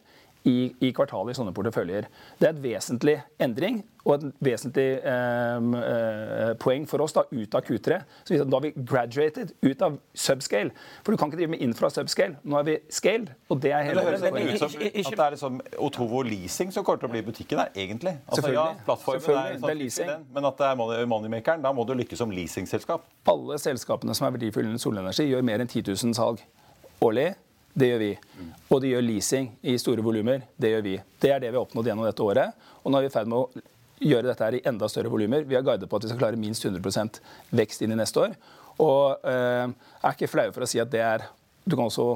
i, i kvartalet i sånne porteføljer. Det er et vesentlig endring og et vesentlig eh, poeng for oss da, ut av Q3. Så da har vi graduated ut av subscale. For du kan ikke drive med infra subscale. Nå er vi scaled, og det er hele det høres ut som at det er liksom Otovo Leasing som kommer til å bli butikken her, egentlig. Altså, Selvfølgelig. Ja, plattformen er, sånn, det er leasing. Men at det er moneymakeren, da må du lykkes som leasingselskap. Alle selskapene som er verdifulle innen solenergi, gjør mer enn 10 000 salg årlig. Det gjør vi. Og de gjør leasing i store volumer. Det gjør vi. Det er det vi har oppnådd gjennom dette året. Og nå er vi i ferd med å gjøre dette her i enda større volumer. Vi har guidet på at vi skal klare minst 100 vekst inn i neste år. Og eh, er ikke flaue for å si at det er Du kan også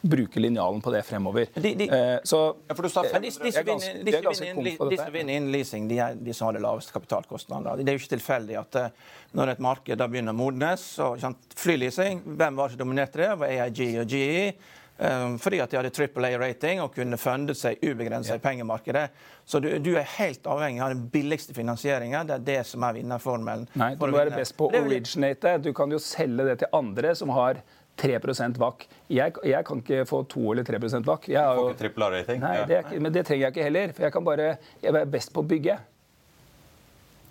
bruke linjalen på det fremover. De, de, eh, så, ja, for du sa fem, disse, disse, disse vinner innen leasing, de, er, de som har det laveste kapitalkostnader. Det er jo ikke tilfeldig at uh, når et marked da begynner å modnes så, Flyleasing, hvem var det som dominerte? Det var AIG og GE. Um, fordi at de hadde Triple A-rating og kunne fundet seg ubegrenset i pengemarkedet. Så du, du, er helt avhengig av den billigste finansieringen. Det er det som er vinnerformelen. Nei, du må være best på å originate. Du kan jo selge det til andre som har 3 VAC. Jeg, jeg, kan ikke få 2 eller 3% VAC. Jeg har jo, triple A-rating. Nei, det er, men det trenger jeg ikke heller. For jeg kan bare Jeg er best på å bygge.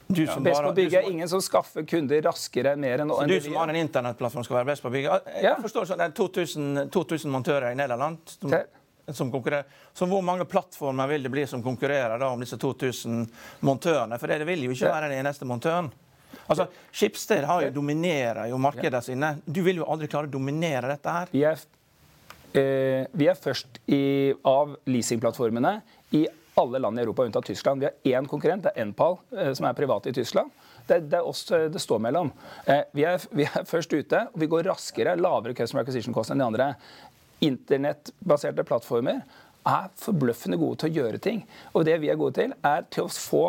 Du som best på å bygge. Som... Ingen som skaffer kunder raskere mer enn Så du som har en internettplattform, skal være best på å bygge? Jeg forstår sånn, Det er 2000, 2000 montører i Nederland. Som, som konkurrerer. Så hvor mange plattformer vil det bli som konkurrerer da, om disse 2000 montørene? For det vil jo ikke være den eneste montøren. Altså, Schibsted har jo, dominerer jo markedene sine. Du vil jo aldri klare å dominere dette her. Vi er, eh, vi er først i, av leasingplattformene i alle land i Europa unntatt Tyskland. Vi har én konkurrent, det er Npal, eh, som er privat i Tyskland. Det, det, er oss eh, det står mellom. Eh, vi er, vi er, først ute, og vi går raskere, lavere customer acquisition cost enn de andre. Internettbaserte plattformer er forbløffende gode til å gjøre ting. Og det vi er gode til, er til å få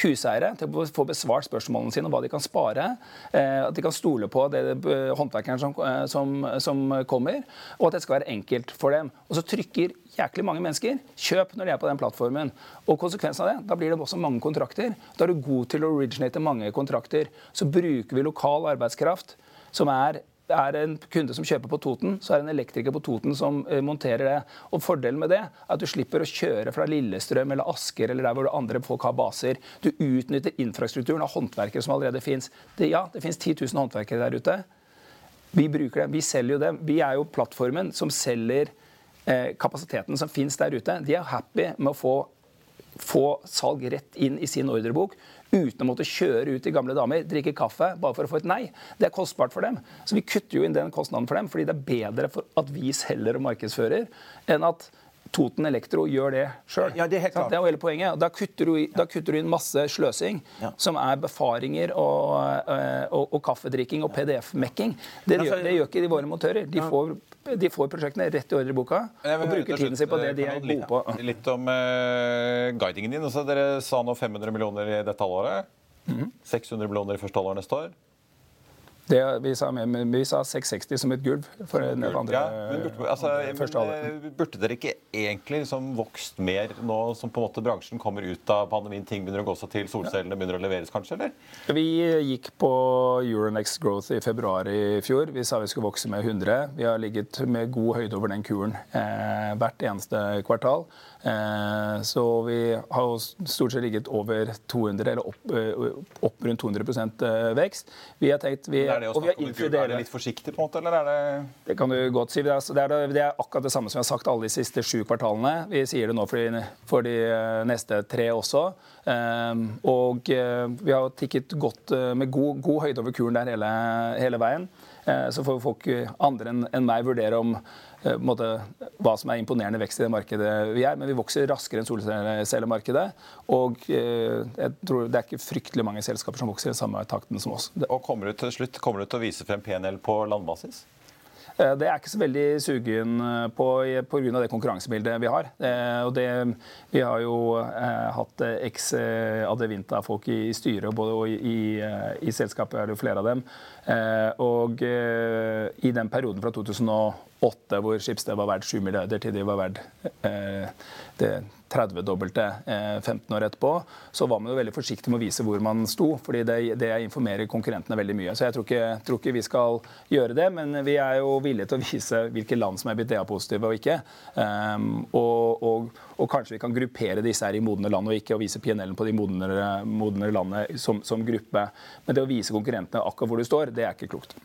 huseiere til å få besvart spørsmålene sine om hva de kan spare. Eh, at de kan stole på det eh, håndverkeren som, eh, som, som, kommer, og at det skal være enkelt for dem. Og så trykker jæklig mange mennesker kjøp når de er på den plattformen. Og konsekvensen av det, da blir det også mange kontrakter. Da er du god til å originate mange kontrakter. Så bruker vi lokal arbeidskraft som er er en kunde som kjøper på Toten, så er det en elektriker på Toten som uh, monterer det. Og Fordelen med det er at du slipper å kjøre fra Lillestrøm eller Asker eller der hvor andre folk har baser. Du utnytter infrastrukturen av håndverkere som allerede fins. Ja, det fins 10 000 håndverkere der ute. Vi bruker det. Vi selger jo det. Vi er jo plattformen som selger eh, kapasiteten som fins der ute. De er happy med å få få salg rett inn i sin ordrebok uten å måtte kjøre ut til gamle damer, drikke kaffe bare for å få et nei. Det er kostbart for dem. Så vi kutter jo inn den kostnaden for dem, fordi det er bedre for at vi selger og markedsfører, enn at Toten Elektro gjør det sjøl. Ja, det, er det er jo hele poenget. Da kutter du, da kutter du inn masse sløsing, ja. som er befaringer og, eh, og, og kaffedrikking og PDF-mekking. Det, altså, det, gjør ikke de våre montører. De får, de får prosjektene rett i ordreboka og bruker tiden sin på det de er gode på. Litt om uh, guidingen din. Altså, dere sa nå 500 millioner i dette halvåret. Mm -hmm. 600 millioner i første halvår neste år. Det, vi, sa, vi, sa, 660 som et gulv for den andre, ja, men burde, altså, første men, Burde dere ikke egentlig liksom vokst mer nå som på en måte bransjen kommer ut av pandemien, ting begynner å gå seg til, solcellene begynner å leveres kanskje, eller? Vi gikk på Euronex Growth i februar i fjor. Vi sa vi skulle vokse med 100. Vi har ligget med god høyde over den kuren eh, hvert eneste kvartal. Eh, så vi har stort sett ligget over 200, eller opp, eh, opp rundt 200 eh, vekst. Vi har tenkt vi er det å snakke om Er det litt forsiktig, på en måte, eller er det Det kan du godt si. Det er, det er, akkurat det samme som vi har sagt alle de siste sju kvartalene. Vi sier det nå for de, for de eh, neste tre også. Um, og uh, vi har tikket godt uh, med god, god, høyde over kuren der hele, hele veien. Så får folk andre enn meg vurdere om måte, hva som er imponerende vekst i det markedet vi er. Men vi vokser raskere enn solcellemarkedet. Og jeg tror det er ikke fryktelig mange selskaper som vokser i samme takten som oss. Og kommer du til slutt kommer du til å vise frem PNL på landbasis? Eh, det er ikke så veldig sugen eh, på pga. det konkurransebildet vi har. Eh, og det, vi har jo hatt eks Adevinta-folk i styret, både og i, i, selskapet er det jo flere av dem. Og i den perioden fra 2008 hvor Schibsted var verdt 7 milliarder til de var verdt det 30-dobbelte eh, 15 år etterpå, så var man jo veldig forsiktig med å vise hvor man sto. fordi det, det informerer konkurrentene veldig mye. Så jeg tror ikke, tror ikke, vi skal gjøre det, men vi er jo villige til å vise hvilke land som er BTA-positive og ikke. Um, og, og, og, kanskje vi kan gruppere disse her i modne land og ikke, og vise PNL-en på de modnere, modnere landene som, som gruppe. Men det å vise konkurrentene akkurat hvor du står, det er ikke klokt.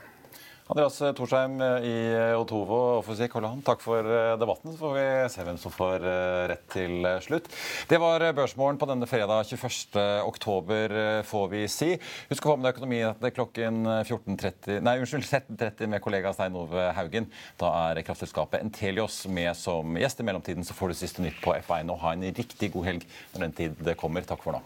Andreas Torsheim i Otovo og Fysik Holland, takk for eh, debatten. Så får vi se hvem som får eh, rett til eh, slutt. Det var Børsmorgen på denne fredag 21. oktober, får vi si. Husk å få med deg Økonominyhetene klokken 14.30, nei, unnskyld, 13.30 med kollega Stein Ove Haugen. Da er kraftselskapet Entelios med som gjest. I mellomtiden så får du siste nytt på F1. Og ha en riktig god helg når den tid kommer. Takk for nå.